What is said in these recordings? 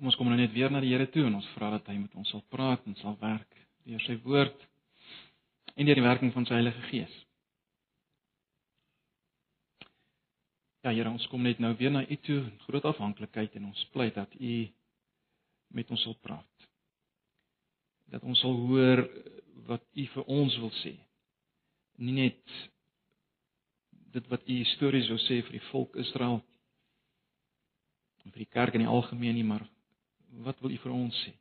Kom ons kom nou net weer na die Here toe en ons vra dat hy met ons sal praat en sal werk deur sy woord en deur die werking van sy Heilige Gees. Ja Here, ons kom net nou weer na U toe in groot afhanklikheid en ons pleit dat U met ons sal praat. Dat ons sal hoor wat U vir ons wil sê. Nie net dit wat U histories wou sê vir die volk Israel en vir die kerk in die algemeen nie, maar wat wil U vir ons sê?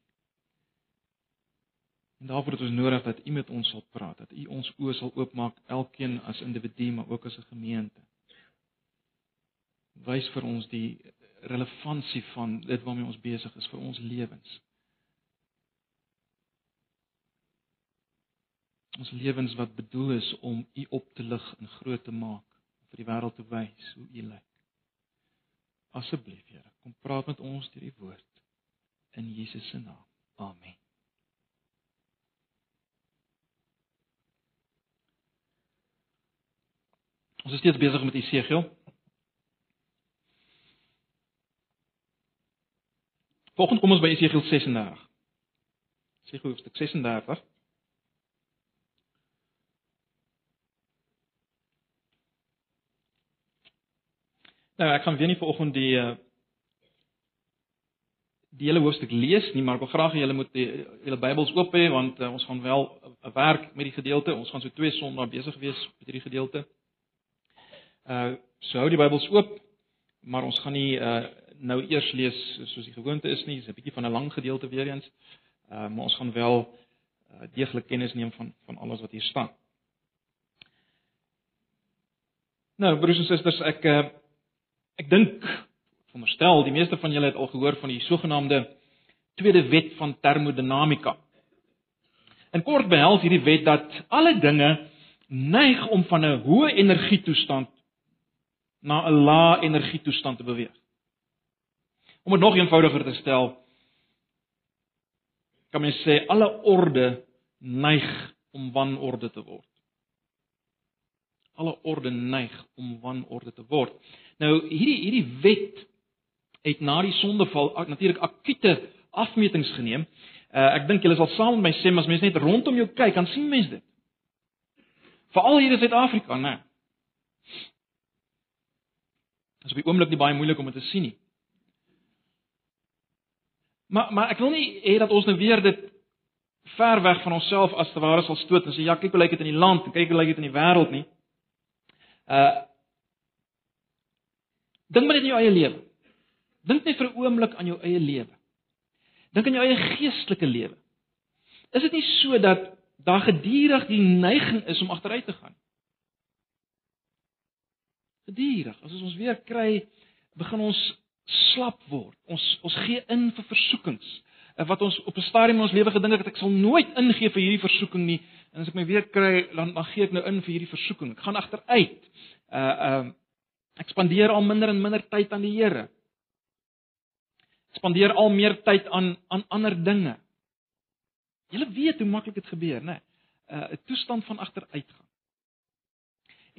En daarvoor het ons nodig dat U met ons sal praat, dat U ons oë sal oopmaak, elkeen as individu, maar ook as 'n gemeente. Wys vir ons die relevantie van dit waarmee ons besig is vir ons lewens. Ons lewens wat bedoel is om U op te lig en groot te maak, vir die wêreld te wys hoe U lyk. Asseblief, Here, kom praat met ons deur die woord in Jesus se naam. Amen. Ons is steeds besig met Esegiel. Volgens kom ons by Esegiel 36. Esegiel hoofstuk 36. Nou, ek gaan weer nie vanoggend die uh die hele hoofstuk lees nie, maar ek wil graag hê julle moet julle Bybels oop hê want uh, ons gaan wel 'n werk met die gedeelte. Ons gaan so twee Sondae besig wees met hierdie gedeelte. Uh so hou die Bybels oop, maar ons gaan nie uh nou eers lees soos die gewoonte is nie. Dis 'n bietjie van 'n lang gedeelte weer eens. Uh maar ons gaan wel uh, deeglik kennis neem van van alles wat hier staan. Nou, broers en susters, ek uh, ek dink veronderstel die meeste van julle het al gehoor van die sogenaamde tweede wet van termodinamika. In kort behels hierdie wet dat alle dinge neig om van 'n hoë energietoestand na 'n lae energietoestand te beweeg. Om dit nog eenvoudiger te stel, kan mens sê alle orde neig om wanorde te word. Alle orde neig om wanorde te word. Nou hierdie hierdie wet het na die sondeval natuurlik akute afmetings geneem. Uh, ek dink julle sal saam met my sê as mens net rondom jou kyk, dan sien mens dit. Veral hier in Suid-Afrika, né? Dit is op die oomblik nie baie moeilik om dit te sien nie. Maar maar ek wil nie hê dat ons nou weer dit ver weg van onsself as te ware sal stoot en sê ja, kyk hoe lyk dit in die land kyk hoe lyk dit in die wêreld nie. Uh Dink maar net in jou eie lewe. Dink net vir 'n oomblik aan jou eie lewe. Dink aan jou eie geestelike lewe. Is dit nie so dat daar gedurig die neiging is om agteruit te gaan? Gedurig, as ons weer kry, begin ons slap word. Ons ons gee in vir versoekings. En wat ons op 'n stadium in ons lewe gedink het ek sal nooit ingee vir hierdie versoeking nie, en as ek my weer kry, dan gee ek nou in vir hierdie versoeking. Ek gaan agteruit. Uh uh ek spandeer al minder en minder tyd aan die Here spandeer al meer tyd aan aan ander dinge. Julle weet hoe maklik dit gebeur, né? Uh, 'n uh, toestand van agteruitgang.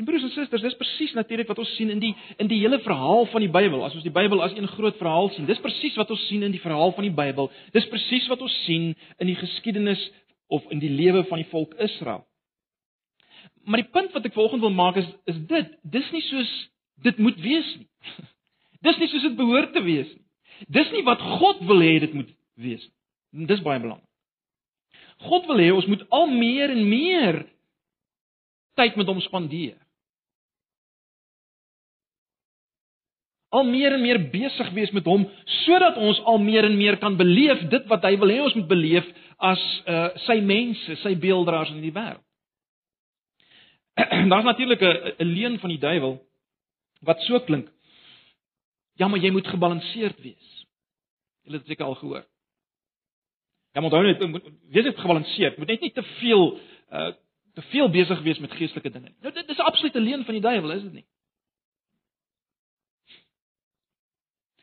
En broers en susters, dis presies natuurlik wat ons sien in die in die hele verhaal van die Bybel. As ons die Bybel as een groot verhaal sien, dis presies wat ons sien in die verhaal van die Bybel. Dis presies wat ons sien in die geskiedenis of in die lewe van die volk Israel. Maar die punt wat ek volgens wil maak is is dit, dis nie soos dit moet wees nie. Dis nie soos dit behoort te wees nie. Dis nie wat God wil hê dit moet wees nie. Dis baie belangrik. God wil hê ons moet al meer en meer tyd met hom spandeer. Al meer en meer besig wees met hom sodat ons al meer en meer kan beleef dit wat hy wil hê ons moet beleef as uh sy mense, sy beelddraers in die wêreld. Daar's natuurlik 'n 'n leuen van die duiwel wat so klink. Ja, maar jy moet gebalanseerd wees. Julle het seker al gehoor. Ja, maar onthou net, wees net gebalanseerd. Moet net nie te veel uh te veel besig wees met geestelike dinge nie. Nou dit is 'n absolute leuen van die duiwel, is dit nie?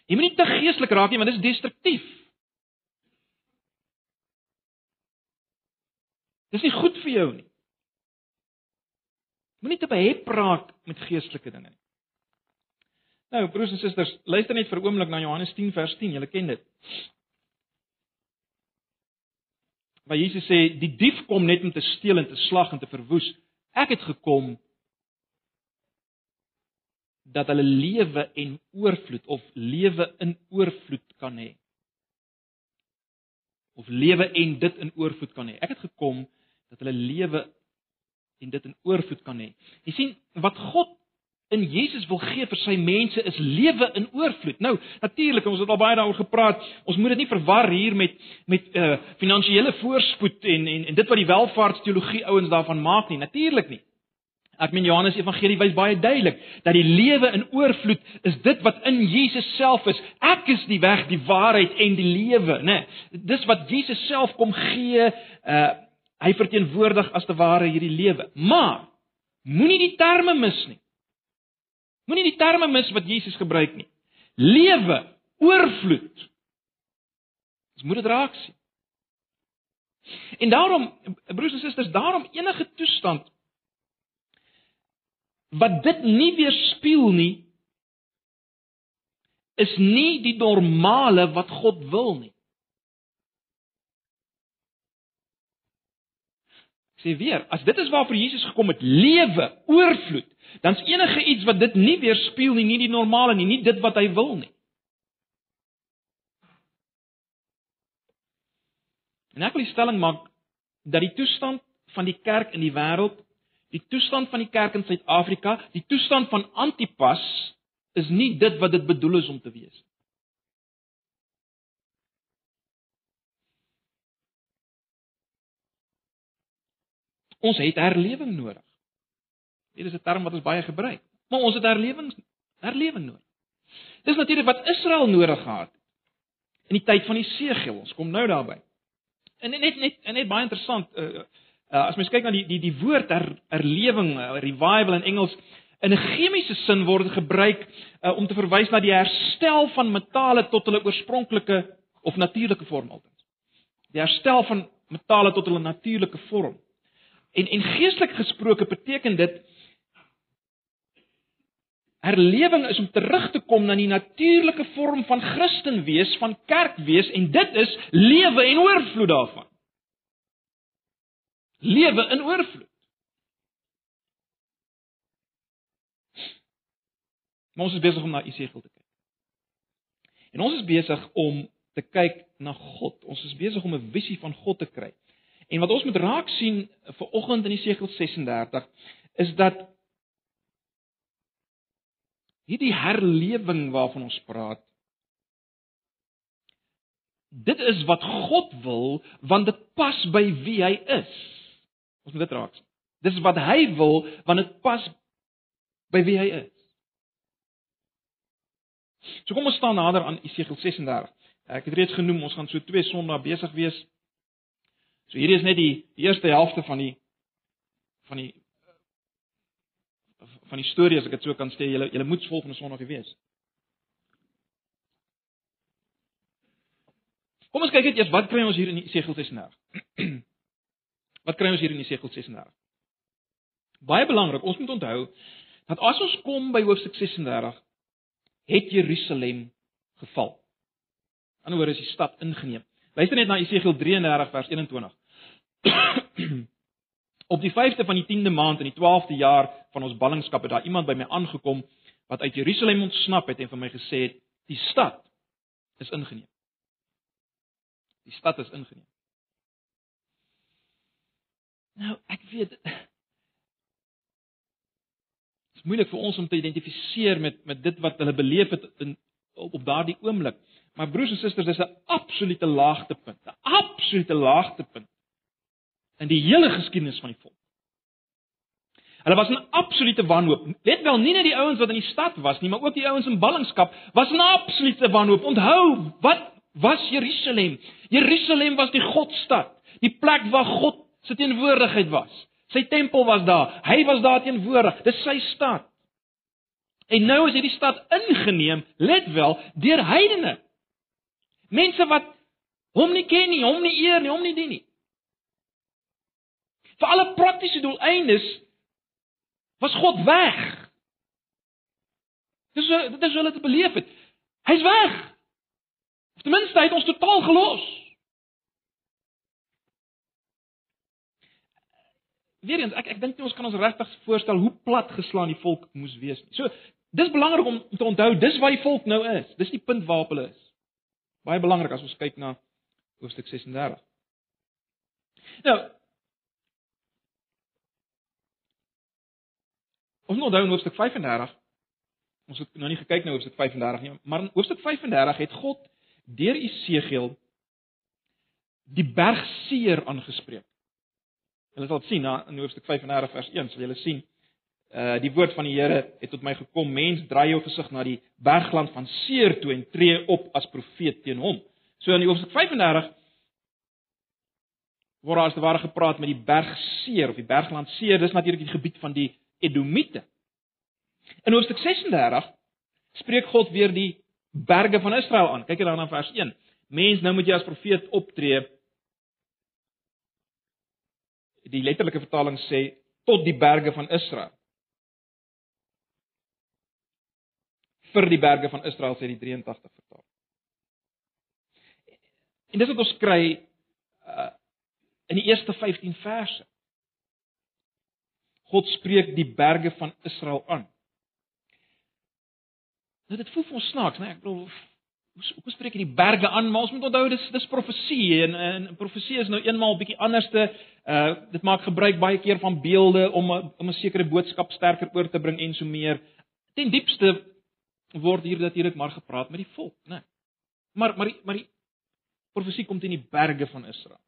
Jy moet nie te geestelik raak nie, want dit is destruktief. Dis nie goed vir jou nie. Moenie te behep raak met geestelike dinge nie. Nou, broers en susters, luister net vir 'n oomblik na Johannes 10 vers 10. Julle ken dit. waar Jesus sê die dief kom net om te steel en te slag en te verwoes. Ek het gekom dat hulle lewe en oorvloed of lewe in oorvloed kan hê. Of lewe en dit in oorvloed kan hê. Ek het gekom dat hulle lewe en dit in oorvloed kan hê. Jy sien wat God in Jesus wil gee vir sy mense is lewe in oorvloed. Nou, natuurlik, ons het al baie daaroor gepraat. Ons moet dit nie verwar hier met met uh finansiële voorspoed en en en dit wat die welvaartsteologie ouens daarvan maak nie. Natuurlik nie. Ek meen Johannes Evangelie wys baie duidelik dat die lewe in oorvloed is dit wat in Jesus self is. Ek is die weg, die waarheid en die lewe, né? Nee, dis wat Jesus self kom gee. Uh hy verteenwoordig as te ware hierdie lewe. Maar moenie die terme mis nie. Moenie die terme mis wat Jesus gebruik nie. Lewe, oorvloed. Ons moet dit raak sien. En daarom, broers en susters, daarom enige toestand wat dit nie weerspieël nie is nie die normale wat God wil nie. Ek sê weer, as dit is waarvoor Jesus gekom het, lewe, oorvloed, dan's enige iets wat dit nie weerspieël nie, nie die normale nie, nie dit wat hy wil nie. En ek wil die stelling maak dat die toestand van die kerk in die wêreld, die toestand van die kerk in Suid-Afrika, die toestand van Antipas is nie dit wat dit bedoel is om te wees. Ons het herlewing nodig. Dit is 'n term wat ons baie gebruik. Maar ons het herlewing herlewing nodig. Dis natuurlik wat Israel nodig gehad het in die tyd van die Segel. Ons kom nou daarby. En net net en net baie interessant uh, uh, as mens kyk na die die die woord her, herlewing, uh, revival in Engels in 'n chemiese sin word gebruik uh, om te verwys na die herstel van metale tot hulle oorspronklike of natuurlike vorm altyd. Die herstel van metale tot hulle natuurlike vorm. En en geestelik gesproke beteken dit herlewing is om terug te kom na die natuurlike vorm van Christen wees, van kerk wees en dit is lewe en oorvloed daarvan. Lewe in oorvloed. Maar ons is besig om na Esegiel te kyk. En ons is besig om te kyk na God. Ons is besig om 'n visie van God te kry. En wat ons moet raak sien vir oggend in Jesegiel 36 is dat hierdie herlewing waarvan ons praat dit is wat God wil want dit pas by wie hy is. Ons moet dit raak sien. Dis wat hy wil want dit pas by wie hy is. So kom ons staan nader aan Jesegiel 36. Ek het reeds genoem ons gaan so twee sondae besig wees So hierdie is net die, die eerste helfte van die van die van die storie as ek dit so kan sê, julle julle moet volgende Sondag wees. Kom ons kyk net eers wat kry ons hier in Esegiel 36. wat kry ons hier in Esegiel 36? Baie belangrik, ons moet onthou dat as ons kom by hoofstuk 36 het Jerusalem geval. Aan die ander woord is die stad ingeneem. Luister net na Esegiel 33 vers 21. Op die 5de van die 10de maand in die 12de jaar van ons ballingskap het daar iemand by my aangekom wat uit Jerusalem ontsnap het en vir my gesê het: "Die stad is ingeneem." Die stad is ingeneem. Nou, ek weet dit is moeilik vir ons om te identifiseer met met dit wat hulle beleef het in op, op daardie oomblik. Maar broers en susters, dis 'n absolute laagtepunt, 'n absolute laagtepunt in die hele geskiedenis van die volk. Hulle was in absolute wanhoop. Let wel nie net die ouens wat in die stad was nie, maar ook die ouens in ballingskap was in absolute wanhoop. Onthou, wat was Jerusalem? Jerusalem was die Godstad, die plek waar God se teenwoordigheid was. Sy tempel was daar. Hy was daar teenwoordig. Dis sy stad. En nou is hierdie stad ingeneem, let wel, deur heidene. Mense wat hom nie ken nie, hom nie eer nie, hom nie dien nie vir alle praktiese doeleindes was God weg. Dis dit is hulle te beleef het. Hy's weg. Of ten minste hy het ons totaal gelos. weer eens ek ek dink nie ons kan ons regtig voorstel hoe plat geslaan die volk moes wees nie. So dis belangrik om te onthou dis waar die volk nou is. Dis die punt waarop hulle is. Baie belangrik as ons kyk na hoofstuk 36. Nou Ons moet onthou in hoofstuk 35 ons het nou nie gekyk na hoofstuk 35 nie, maar in hoofstuk 35 het God deur Esegiel die berg Seir aangespreek. Hulle sal sien na in hoofstuk 35 vers 1 sal julle sien uh die woord van die Here het tot my gekom mens draai jou gesig na die bergland van Seir toe en tree op as profeet teen hom. So in hoofstuk 35 word as te ware gepraat met die berg Seir of die bergland Seir, dis natuurlik die gebied van die Edomite. In hoofstuk 36 spreek God weer die berge van Israel aan. Kyk dan na vers 1. Mens, nou moet jy as profeet optree. Die letterlike vertaling sê tot die berge van Israel. Vir die berge van Israel sê die 83 vertaling. En dis wat ons kry uh in die eerste 15 verse. God spreek die berge van Israel aan. Nou dit voel vir ons snaaks, né? Nee? Ek bedoel hoe hoe spreek jy die berge aan? Maar ons moet onthou dis dis profesie en en profesie is nou eenmaal bietjie anderste. Uh dit maak gebruik baie keer van beelde om om 'n sekere boodskap sterker oor te bring en so meer. Ten diepste word hier natuurlik maar gepraat met die volk, né? Nee? Maar maar die, maar die profesie kom teen die berge van Israel.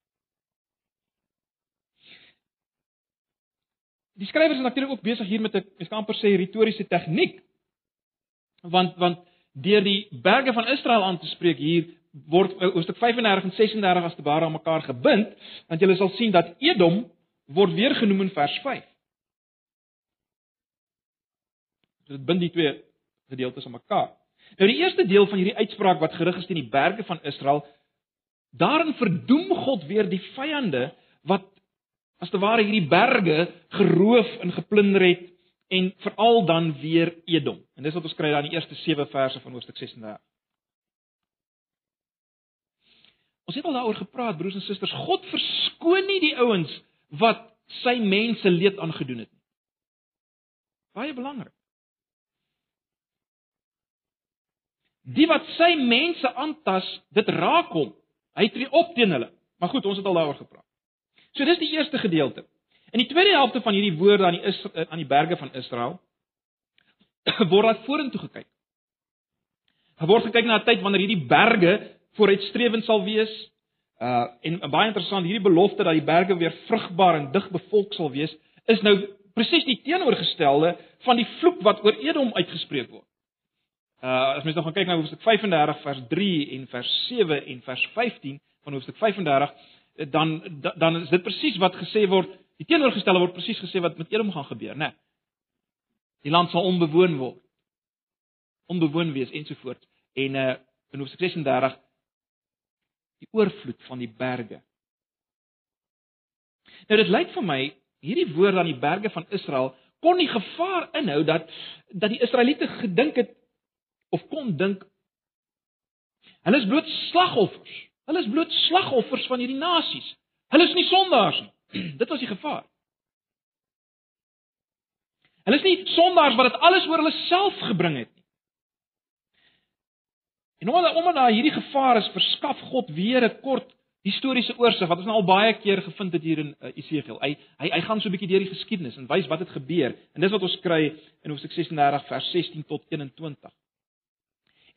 Die skrywer is natuurlik ook besig hier met 'n ek kan amper sê retoriese tegniek want want deur die berge van Israel aan te spreek hier word hoofstuk 35 en 36 as te ware aan mekaar gebind want jy sal sien dat Edom word weer genoem in vers 5. Dit bind die twee gedeeltes aan mekaar. Nou die eerste deel van hierdie uitspraak wat gerig is teen die berge van Israel, daarin verdoem God weer die vyande wat as te ware hierdie berge geroof en geplunder het en veral dan weer Edom. En dis wat ons kry dan in die eerste 7 verse van hoofstuk 36. Ons het al daaroor gepraat broers en susters, God verskoon nie die ouens wat sy mense leed aangedoen het nie. Baie belangrik. Die wat sy mense aantas, dit raak hom. Hy tree op teen hulle. Maar goed, ons het al daaroor gepraat. So dis die eerste gedeelte. In die tweede helfte van hierdie woorde aan die is, aan die berge van Israel word daar vorentoe gekyk. Daar word gekyk na 'n tyd wanneer hierdie berge vooruitstrewend sal wees. Uh en baie interessant, hierdie belofte dat die berge weer vrugbaar en dig bevolk sal wees, is nou presies die teenoorgestelde van die vloek wat oor Edom uitgespreek word. Uh as mens nou gaan kyk na hoofstuk 35 vers 3 en vers 7 en vers 15 van hoofstuk 35, dan dan is dit presies wat gesê word Die teenoorgestelde word presies gesê wat met Edom gaan gebeur, né? Nee. Die land sal onbewoon word. Onbewoon wees ensovoorts. En uh in Hoofstuk 36 die oorvloed van die berge. Nou dit lyk vir my hierdie woorde aan die berge van Israel kon nie gevaar inhou dat dat die Israeliete gedink het of kon dink hulle is bloot slagoffers. Hulle is bloot slagoffers van hierdie nasies. Hulle is nie sondaars nie. Dit was die gevaar. Hulle is nie sondaars wat dit alles oor hulle self gebring het nie. En omdat omdat daar hierdie gevaar is, verskaf God weer 'n kort historiese oorsig wat ons nou al baie keer gevind het hier in uh, Esegiel. Hy hy hy gaan so 'n bietjie deur die geskiedenis en wys wat het gebeur. En dis wat ons kry in Hoofstuk 36 vers 16 tot 21.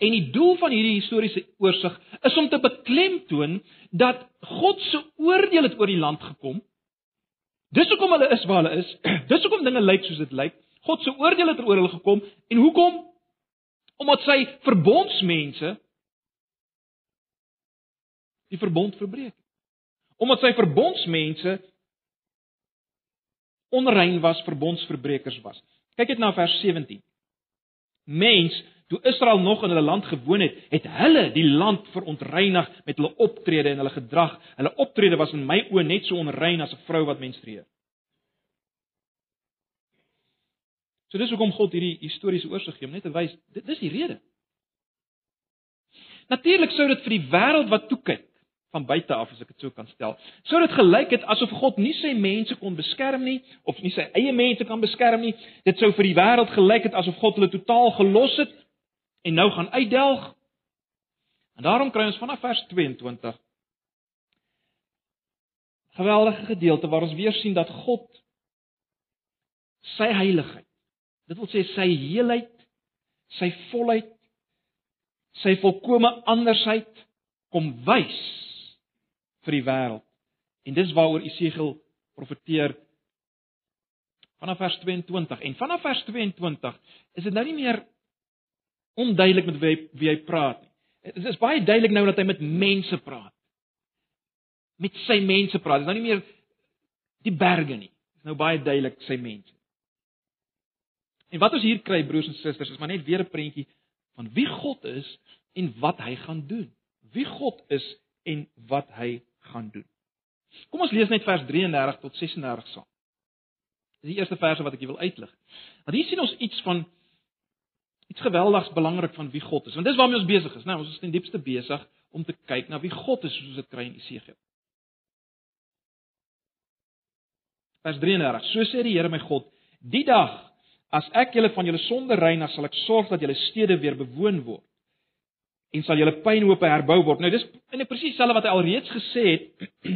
En die doel van hierdie historiese oorsig is om te beklemtoon dat God se oordeel het oor die land gekom Dis hoekom hulle is waar hulle is. Dis hoekom dinge lyk soos dit lyk. God se oordeel het oor hulle gekom en hoekom? Omdat sy verbondsmense die verbond verbreek. Omdat sy verbondsmense onrein was, verbondsverbrekers was. Kyk net na vers 17. Mens, toe Israel nog in hulle land gewoon het, het hulle die land verontreinig met hulle optrede en hulle gedrag. Hulle optrede was in my oë net so onrein as 'n vrou wat menstrueer. So dis hoekom God hierdie historiese oorsig gee om net te wys dit dis die rede. Natuurlik sou dit vir die wêreld wat toe kyk, van buite af as ek dit so kan stel. Sou dit gelyk het asof God nie sy mense kon beskerm nie of nie sy eie mense kan beskerm nie. Dit sou vir die wêreld gelyk het asof God hulle totaal gelos het en nou gaan uitdelg. En daarom kry ons vanaf vers 22 geweldige gedeelte waar ons weer sien dat God sy heiligheid, dit wil sê sy heelheid, sy volheid, sy volkomme andersheid kom wys vir die wêreld. En dis waaroor Esegiel profeteer vanaf vers 22 en vanaf vers 22 is dit nou nie meer onduidelik met wie hy, wie hy praat nie. Dit is baie duidelik nou dat hy met mense praat. Met sy mense praat. Dit is nou nie meer die berge nie. Dit is nou baie duidelik sy mense. En wat ons hier kry broers en susters is maar net weer 'n prentjie van wie God is en wat hy gaan doen. Wie God is en wat hy gaan doen. Kom ons lees net vers 33 tot 36 saam. Dis die eerste verse wat ek wil uitlig. Want hier sien ons iets van iets geweldigs belangrik van wie God is. Want dis waarmee ons besig is, né? Nou, ons is ten diepste besig om te kyk na wie God is soos dit kry in Esegiel. Vers 33. So sê die Here my God: Die dag as ek julle van julle sonde reinig, sal ek sorg dat julle stede weer bewoon word en sal julle pynhope herbou word. Nou dis in presies dieselfde wat hy alreeds gesê het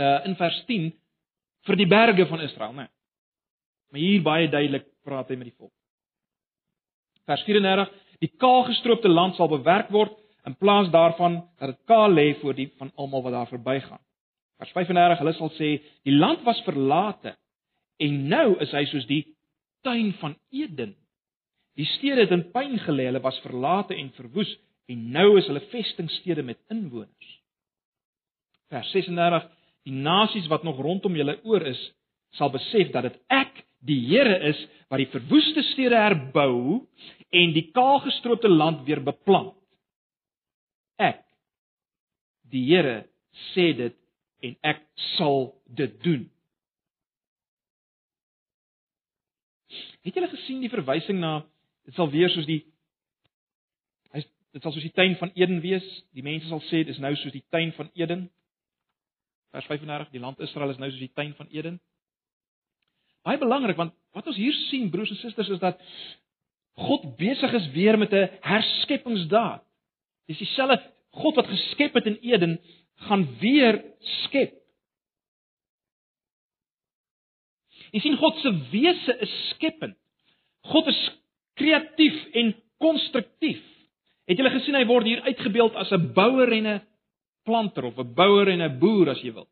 uh in vers 10 vir die berge van Israel, né? Maar hier baie duidelik praat hy met die volk. Vers 34: Die kaalgestroopte land sal bewerk word in plaas daarvan dat dit kaal lê voor die van almal wat daar verbygaan. Vers 35: Hulle sal sê die land was verlate en nou is hy soos die tuin van Eden. Die stede het in pyn gelê, hulle was verlate en verwoes en nou is hulle vestingstede met inwoners. Vers 36: Die nasies wat nog rondom julle oor is, sal besef dat dit ek die Here is wat die verwoeste stede herbou en die kaalgestroopte land weer beplant. Ek die Here sê dit en ek sal dit doen. Het julle gesien die verwysing na dit sal weer soos die dit sal soos die tuin van Eden wees. Die mense sal sê dis nou soos die tuin van Eden. Vers 35, die land Israel is nou soos die tuin van Eden. Baie belangrik want wat ons hier sien broers en susters is dat God besig is weer met 'n herskepingsdaad. Dis dieselfde God wat geskep het in Eden gaan weer skep. Jy sien God se wese is skepend. God is kreatief en konstruktief. Het julle gesien hy word hier uitgebeeld as 'n bouer en 'n planter of 'n bouer en 'n boer as jy wil.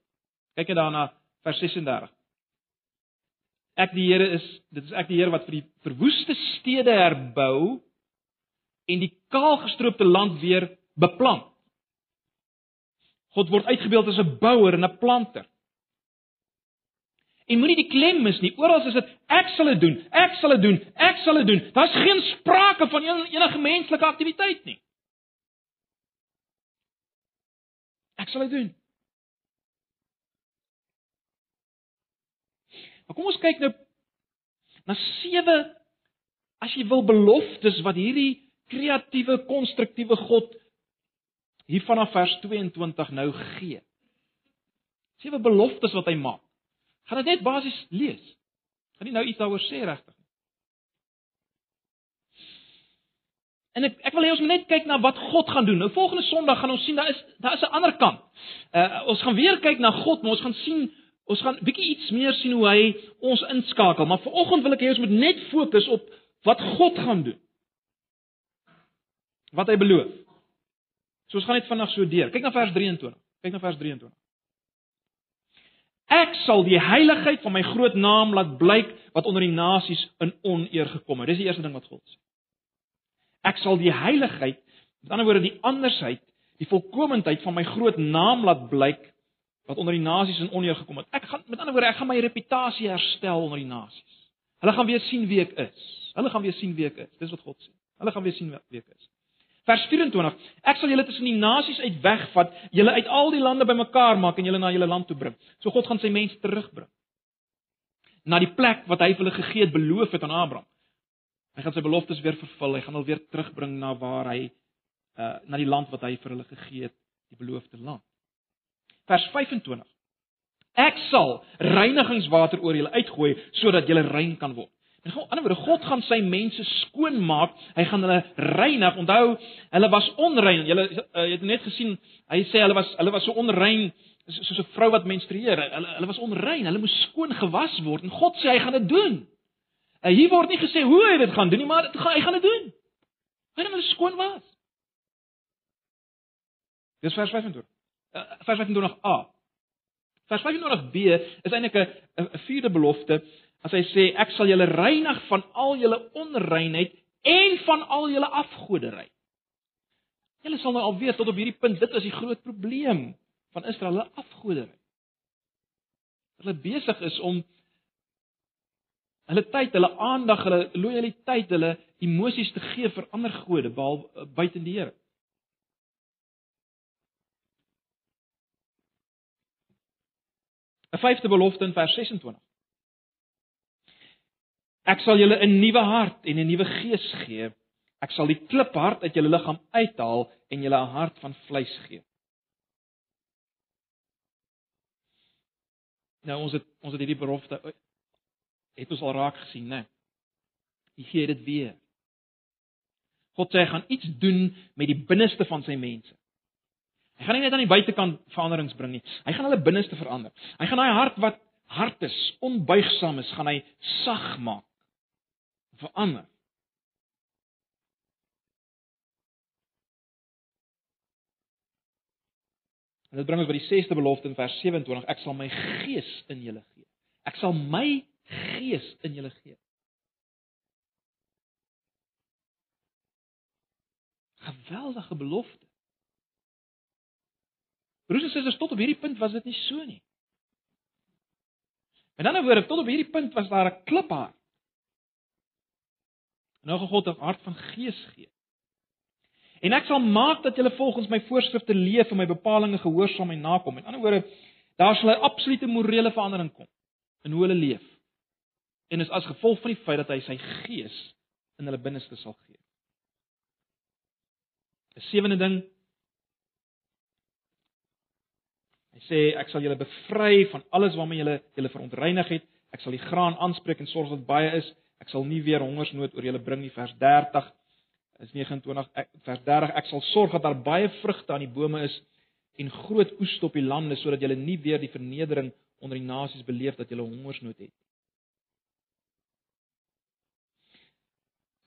Kyk net daarna vers 36. Ek die Here is, dit is ek die Here wat vir die verwoeste stede herbou en die kaalgestroopte land weer beplant. God word uitgebeeld as 'n bouer en 'n planter. En moenie die klem mis nie. Oral is dit ek sal dit doen, ek sal dit doen, ek sal dit doen. Daar's geen sprake van enige menslike aktiwiteit nie. Ek sal dit doen. Maar kom ons kyk nou na sewe as jy wil beloftes wat hierdie kreatiewe konstruktiewe God hier vanaf vers 22 nou gee. Sewe beloftes wat hy maak. Gaan dit net basies lees. Gaan nie nou iets daaroor sê regtig nie. En ek ek wil hê ons moet net kyk na wat God gaan doen. Nou volgende Sondag gaan ons sien daar is daar is 'n ander kant. Uh ons gaan weer kyk na God, maar ons gaan sien Ons gaan bietjie iets meer sien hoe hy ons inskakel, maar vanoggend wil ek hê ons moet net fokus op wat God gaan doen. Wat hy beloof. So ons gaan net vinnig so deur. Kyk na vers 23. Kyk na vers 23. Ek sal die heiligheid van my groot naam laat blyk wat onder die nasies in oneer gekom het. Dis die eerste ding wat God sê. Ek sal die heiligheid, met ander woorde die andersheid, die volkomendheid van my groot naam laat blyk wat onder die nasies in oneer gekom het. Ek gaan met ander woorde, ek gaan my reputasie herstel onder die nasies. Hulle gaan weer sien wie ek is. Hulle gaan weer sien wie ek is. Dis wat God sê. Hulle gaan weer sien wie ek is. Vers 24. Ek sal julle tussen die nasies uit wegvat, julle uit al die lande bymekaar maak en julle na julle land toe bring. So God gaan sy mense terugbring na die plek wat hy vir hulle gegee het, beloof het aan Abraham. Hy gaan sy beloftes weer vervul. Hy gaan hulle weer terugbring na waar hy uh na die land wat hy vir hulle gegee het die beloofde land. Vers 25. Ek sal reinigingswater oor julle uitgooi sodat julle rein kan word. In ander woorde, God gaan sy mense skoonmaak. Hy gaan hulle reinig. Onthou, hulle was onrein. Julle uh, het net gesien, hy sê hulle was hulle was so onrein soos 'n vrou wat menstrueer. Hulle hulle was onrein. Hulle moes skoon gewas word en God sê hy gaan dit doen. Uh, hier word nie gesê hoe hy dit gaan doen nie, maar gaan, hy gaan dit doen. Hy gaan hulle skoon was. Dis vers 25. Uh, vers 25a. Vers 25b is eintlik 'n 'n vierde belofte As hy sê ek sal julle reinig van al julle onreinheid en van al julle afgoderry. Julle sal nou al weet tot op hierdie punt dit is die groot probleem van Israel, hulle afgoderry. Hulle besig is om hulle tyd, hulle aandag, hulle lojaliteit, hulle emosies te gee vir ander gode behalwe buite die Here. Die vyfde belofte in vers 26. Ek sal julle 'n nuwe hart en 'n nuwe gees gee. Ek sal die kliphart uit julle liggaam uithaal en julle 'n hart van vleis gee. Nou ons het ons het hierdie belofte het ons al raak gesien, né? Hy gee dit weer. God sê hy gaan iets doen met die binneste van sy mense. Hy gaan nie net aan die buitekant veranderings bring nie. Hy gaan hulle binneste verander. Hy gaan daai hart wat hard is, onbuigsaam is, gaan hy sag maak verander. En dit bring ons by die 6ste belofte in vers 27, ek sal my gees in julle gee. Ek sal my gees in julle gee. Geweldige belofte. Broers en susters, tot op hierdie punt was dit nie so nie. In 'n ander woorde, tot op hierdie punt was daar 'n kliphaar Nou God 'n hart van gees gee. En ek sal maak dat julle volgens my voorskrifte leef en my bepalinge gehoorsaam en nakom. In ander woorde, daar sal 'n absolute morele verandering kom in hoe hulle leef. En is as gevolg van die feit dat hy sy gees in hulle binneste sal gee. 'n Sewende ding. Hy sê ek sal julle bevry van alles waarmee julle julle verontreinig het. Ek sal die graan aanspreek en sorg dat baie is. Ek sal nie weer hongersnood oor julle bring nie vers 30 is 29 ek, vers 30 ek sal sorg dat daar baie vrugte aan die bome is en groot oes op die lande sodat julle nie weer die vernedering onder die nasies beleef dat julle hongersnood het.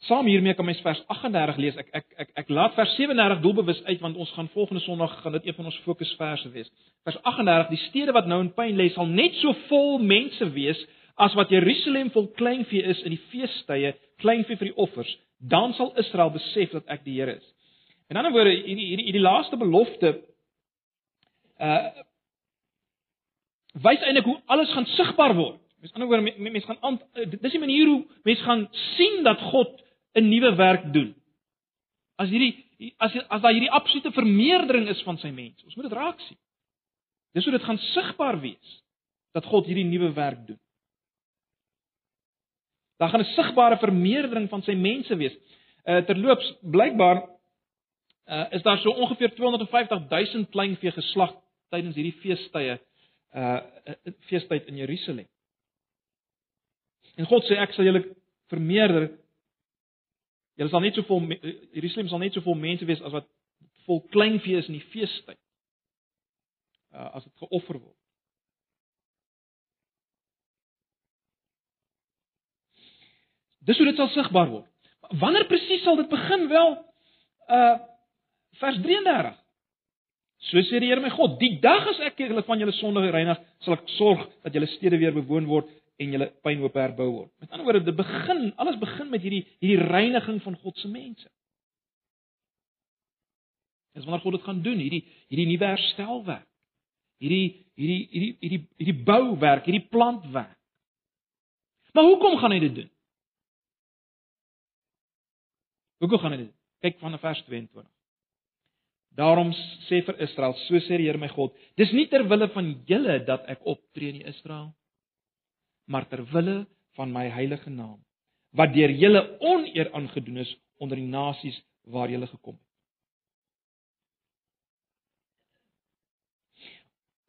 Saam hiermee kan mens vers 38 lees. Ek ek ek ek laat vers 37 doelbewus uit want ons gaan volgende Sondag gaan dit een van ons fokusverse wees. Vers 38: Die stede wat nou in pyn lê sal net so vol mense wees as wat Jerusalem vol kleinvee is in die feestydde, kleinvee vir die offers, dan sal Israel besef dat ek die Here is. In ander woorde, hierdie hierdie hierdie laaste belofte uh wys eintlik hoe alles gaan sigbaar word. Met ander woorde, mense gaan aan dis die manier hoe mense gaan sien dat God 'n nuwe werk doen. As hierdie as as daar hierdie absolute vermeerdering is van sy mense. Ons moet dit raak sien. Dis hoe dit gaan sigbaar wees dat God hierdie nuwe werk doen. Daar gaan 'n sigbare vermeerdering van sy mense wees. Uh terloops, blykbaar uh is daar so ongeveer 250 000 kleinvee geslag tydens hierdie feestydde uh feestyd in Jerusalem. En God sê ek sal julle vermeerder. Julle sal net so vol Jerusalem sal net so vol mense wees as wat vol kleinvee is in die feestyd. Uh as dit geoffer word. Dis hoe dit sal sigbaar word. Wanneer presies sal dit begin? Wel, uh vers 33. So sê die Here my God, die dag as ek julle van julle sonde reinig, sal ek sorg dat julle stede weer bewoon word en julle pynhoop herbou word. Met ander woorde, dit begin, alles begin met hierdie hierdie reiniging van God se mense. Dis wanneer God dit gaan doen, hierdie hierdie nuwe herstelwerk. Hierdie hierdie hierdie hierdie hierdie bouwerk, hierdie plantwerk. Maar hoekom gaan hy dit doen? Hoekom gaan hy dit? Kyk van vers 22. Daarom sê vir Israel, so sê die Here my God, dis nie ter wille van julle dat ek optree in Israel, maar ter wille van my heilige naam, wat deur julle oneer aangedoen is onder die nasies waar julle gekom het.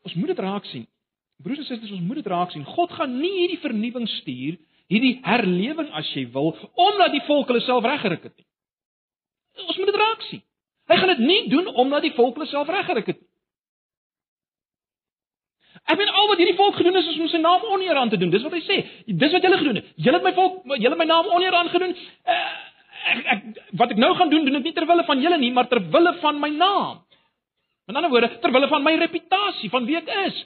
Ons moet dit raak sien. Broers en susters, ons moet dit raak sien. God gaan nie hierdie vernuwing stuur, hierdie herlewing as jy wil, omdat die volk hulle self reggerig het nie. Ons moet dit raak sien. Hy gaan dit nie doen omdat die volk hulle self reggerig het. Ek weet al wat hierdie volk gedoen het is om sy naam oneer aan te doen. Dis wat hy sê. Dis wat julle gedoen het. Julle het my volk, julle my naam oneer aangedoen. Uh, ek, ek wat ek nou gaan doen, doen ek nie ter wille van julle nie, maar ter wille van my naam. Met ander woorde, ter wille van my reputasie, van wie ek is.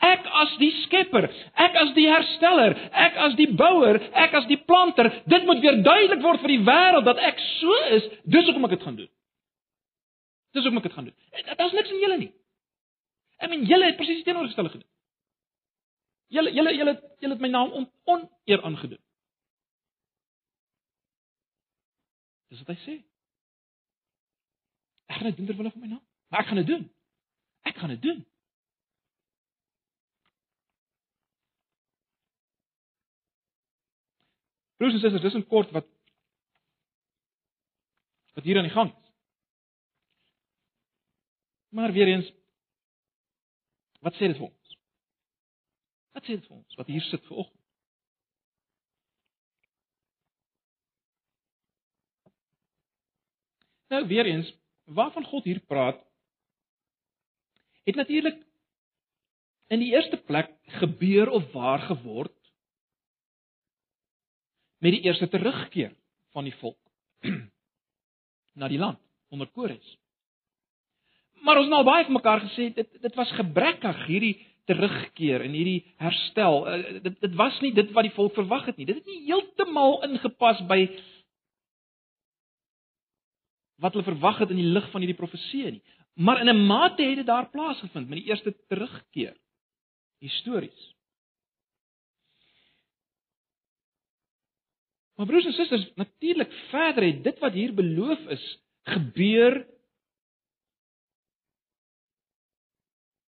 Ek as die skepper, ek as die hersteller, ek as die bouer, ek as die planter, dit moet weer duidelik word vir die wêreld dat ek so is, dis hoekom ek dit gaan doen. Dis hoekom ek dit gaan doen. Daar's niks in julle nie. Ek meen julle het presies teenoorgestelde gedoen. Julle julle julle julle het my naam on, oneer aangedoen. Dis wat hy sê. Ek gaan dit doen ter wille van my naam. Maar ek gaan dit doen. Ek gaan dit doen. Broers en susters, dis 'n kort wat wat hier aan die gang is. Maar weer eens wat sê dit vir ons? Wat sê dit vir ons wat hier sit vanoggend? Nou weer eens, waarvan God hier praat, het natuurlik in die eerste plek gebeur of waar geword met die eerste terugkeer van die volk na die land onder Kores. Maar ons het nou baie vir mekaar gesê dit dit was gebrekkig hierdie terugkeer en hierdie herstel. Uh, dit dit was nie dit wat die volk verwag het nie. Dit het nie heeltemal ingepas by wat hulle verwag het in die lig van hierdie profeseë nie. Maar in 'n mate het dit daar plaasgevind met die eerste terugkeer histories. Maar broers en susters, natuurlik verder het dit wat hier beloof is gebeur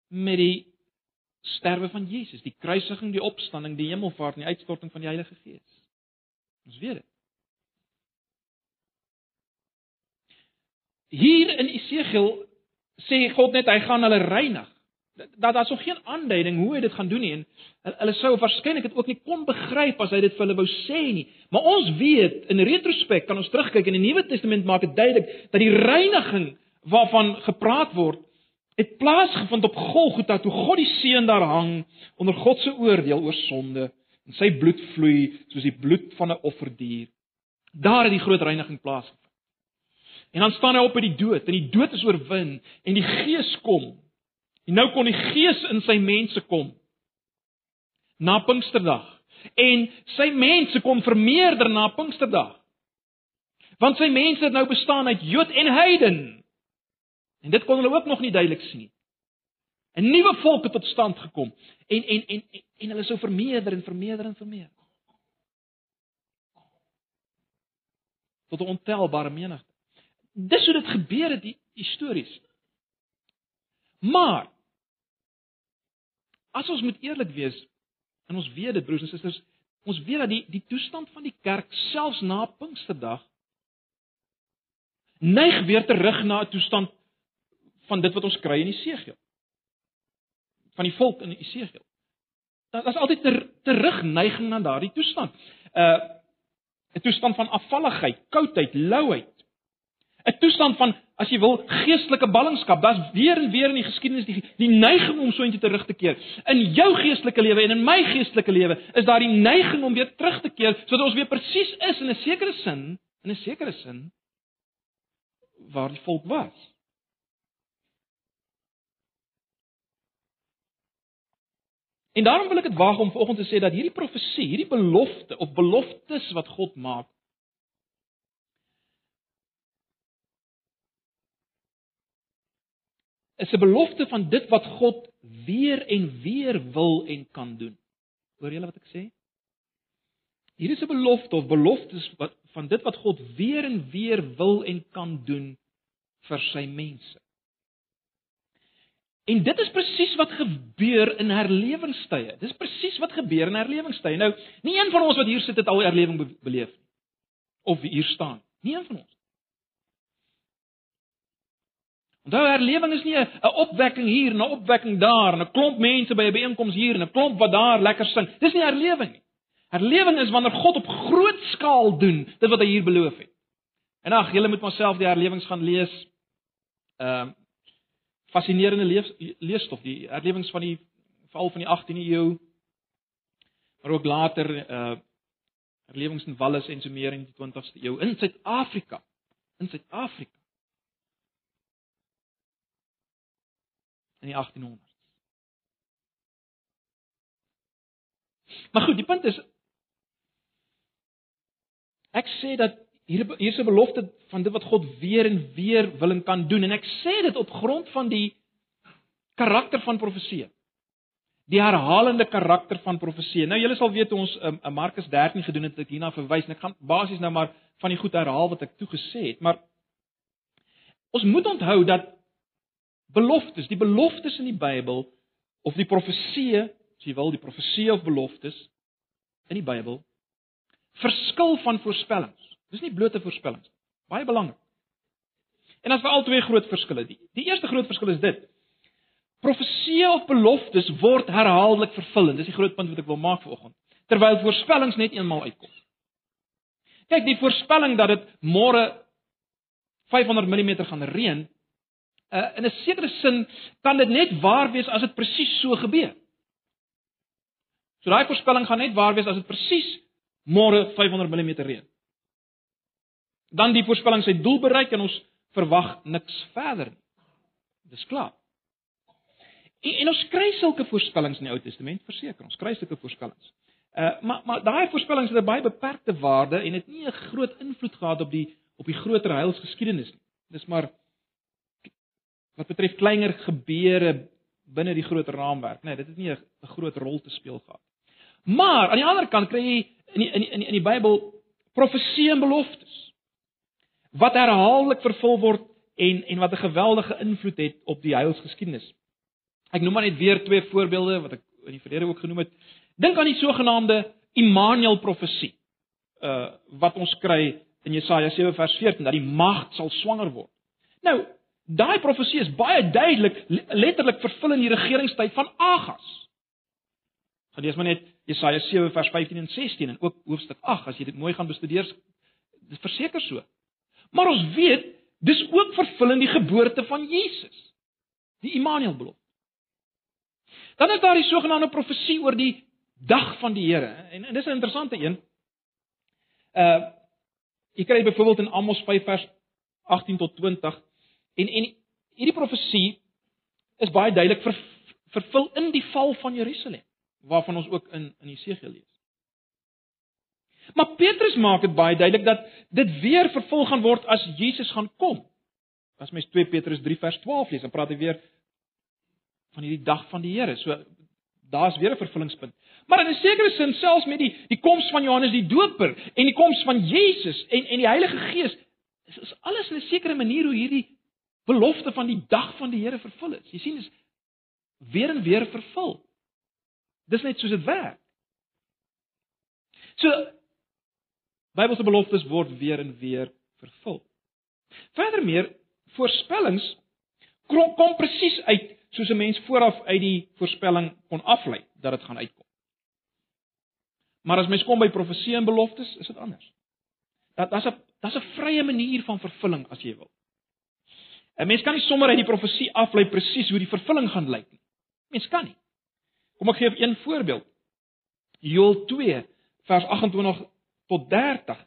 met die sterwe van Jesus, die kruisiging, die opstanding, die hemelvaart en die uitstorting van die Heilige Gees. Ons weet dit. Hier in Esegiel sê God net hy gaan hulle reinig dat daar's nog geen aanduiding hoe hy dit gaan doen nie en hulle sou waarskynlik dit ook nie kon begryp as hy dit vir hulle wou sê nie. Maar ons weet in retrospek kan ons terugkyk in die Nuwe Testament maak dit duidelik dat die reiniging waarvan gepraat word het plaasgevind op Golgotha toe God die seun daar hang onder God se oordeel oor sonde en sy bloed vloei soos die bloed van 'n offerdier. Daar het die groot reiniging plaasgevind. En dan staan hy op uit die dood en die dood is oorwin en die Gees kom En nou kon die Gees in sy mense kom. Na Pinksterdag. En sy mense kom vermeerder na Pinksterdag. Want sy mense het nou bestaan uit Jood en heiden. En dit kon hulle ook nog nie duidelik sien nie. 'n Nuwe volk het tot stand gekom en en en en, en hulle sou vermeerder en vermeerder en vermeerder. Tot 'n ontelbare menigte. Dis hoe dit gebeur het histories. Maar As ons moet eerlik wees, en ons weet dit broers en susters, ons weet dat die die toestand van die kerk selfs na Pinksterdag neig weer terug na 'n toestand van dit wat ons kry in Esegiel. Van die volk in Esegiel. Daar is altyd 'n ter, terugneiging na daardie toestand. Uh 'n toestand van afvalligheid, koudheid, louheid. 'n Toestand van as jy wil geestelike ballingskap, daar's weer en weer in die geskiedenis die die neiging om so intoe terug te keer. In jou geestelike lewe en in my geestelike lewe is daar die neiging om weer terug te keer sodat ons weer presies is in 'n sekere sin, in 'n sekere sin waar die volk was. En daarom wil ek dit waag om vanoggend te sê dat hierdie profesie, hierdie belofte of beloftes wat God maak, is 'n belofte van dit wat God weer en weer wil en kan doen. Hoor julle wat ek sê? Hier is 'n belofte of beloftes wat van dit wat God weer en weer wil en kan doen vir sy mense. En dit is presies wat gebeur in herlewingstye. Dis presies wat gebeur in herlewingstye. Nou, nie een van ons wat hier sit het al herlewing beleef nie. Of hier staan. Nie een van ons. Onthou herlewing is nie 'n opwekking hier en 'n opwekking daar en 'n klomp mense by 'n byeenkoms hier en 'n klomp wat daar lekker sing. Dis nie herlewing nie. Herlewing is wanneer God op groot skaal doen dit wat hy hier beloof het. En ag, julle moet myself die herlewings gaan lees. Ehm uh, fascinerende lees, leesstof, die herlewings van die val van die 18de eeu. Maar ook later uh herlewings in Wallis en so meer in die 20ste eeu in Suid-Afrika. In Suid-Afrika. in die 1800s. Maar goed, die punt is ek sê dat hier hier is 'n belofte van dit wat God weer en weer wil en kan doen en ek sê dit op grond van die karakter van profesie. Die herhalende karakter van profesie. Nou julle sal weet ons in um, Markus 13 gedoen het ek hierna verwys en ek gaan basies nou maar van die goed herhaal wat ek toe gesê het, maar ons moet onthou dat beloftes, die beloftes in die Bybel of die profeseë, as jy wil, die profeseë of beloftes in die Bybel verskil van voorspellings. Dis nie blote voorspellings nie. Baie belangrik. En as vir al twee groot verskille. Die, die eerste groot verskil is dit. Profeseë of beloftes word herhaaldelik vervul. Dis die groot punt wat ek wil maak vanoggend. Terwyl voorspellings net eenmaal uitkom. Kyk, die voorspelling dat dit môre 500 mm gaan reën, uh, in 'n sekere sin kan dit net waar wees as dit presies so gebeur. So daai voorspelling gaan net waar wees as dit presies môre 500 mm reën. Dan die voorspelling sy doel bereik en ons verwag niks verder nie. Dis klaar. En, en ons kry sulke voorspellings in die Ou Testament, verseker, ons kry sulke voorspellings. Uh maar maar daai voorspellings het 'n baie beperkte waarde en het nie 'n groot invloed gehad op die op die groter heilsgeskiedenis nie. Dis maar wat betref kleiner gebeure binne die groot raamwerk. Nee, dit het nie 'n groot rol te speel gehad. Maar aan die ander kant kry jy in die, in die, in die, in die Bybel profeseë en beloftes wat herhaaldelik vervul word en en wat 'n geweldige invloed het op die heilsgeskiedenis. Ek noem maar net weer twee voorbeelde wat ek in die verlede ook genoem het. Dink aan die sogenaamde Immanuel profesie. Uh wat ons kry in Jesaja 7 vers 14 dat die mag sal swanger word. Nou, Daai profesie is baie duidelik letterlik vervul in die regeringstyd van Agas. Gaan lees maar net Jesaja 7 vers 15 en 16 en ook hoofstuk 8 as jy dit mooi gaan bestudeer. Dit verseker so. Maar ons weet dis ook vervul in die geboorte van Jesus. Die Immanuel belofte. Dan is daar die sogenaamde profesie oor die dag van die Here en, en dis 'n interessante een. Uh jy kry byvoorbeeld in Amos 5 vers 18 tot 20 En en hierdie profesie is baie duidelik ver, vervul in die val van Jerusalem, waarvan ons ook in in Jesegiel lees. Maar Petrus maak dit baie duidelik dat dit weer vervul gaan word as Jesus gaan kom. As mens 2 Petrus 3 vers 12 lees, dan praat hy weer van hierdie dag van die Here. So daar's weer 'n vervullingspunt. Maar in 'n sekere sin selfs met die die koms van Johannes die Doper en die koms van Jesus en en die Heilige Gees is, is alles in 'n sekere manier hoe hierdie belofte van die dag van die Here vervul is. Jy sien dis weer en weer vervul. Dis net soos dit werk. So Bybelse beloftes word weer en weer vervul. Verder meer voorspellings kom, kom presies uit soos 'n mens vooraf uit die voorspelling kon aflei dat dit gaan uitkom. Maar as mens kom by profesie en beloftes, is dit anders. Dat daar's 'n daar's 'n vrye manier van vervulling as jy wil. 'n Mens kan nie sommer uit die profesie aflei presies hoe die vervulling gaan lyk nie. Mens kan nie. Kom ek gee een voorbeeld. Joël 2 vers 28 tot 30.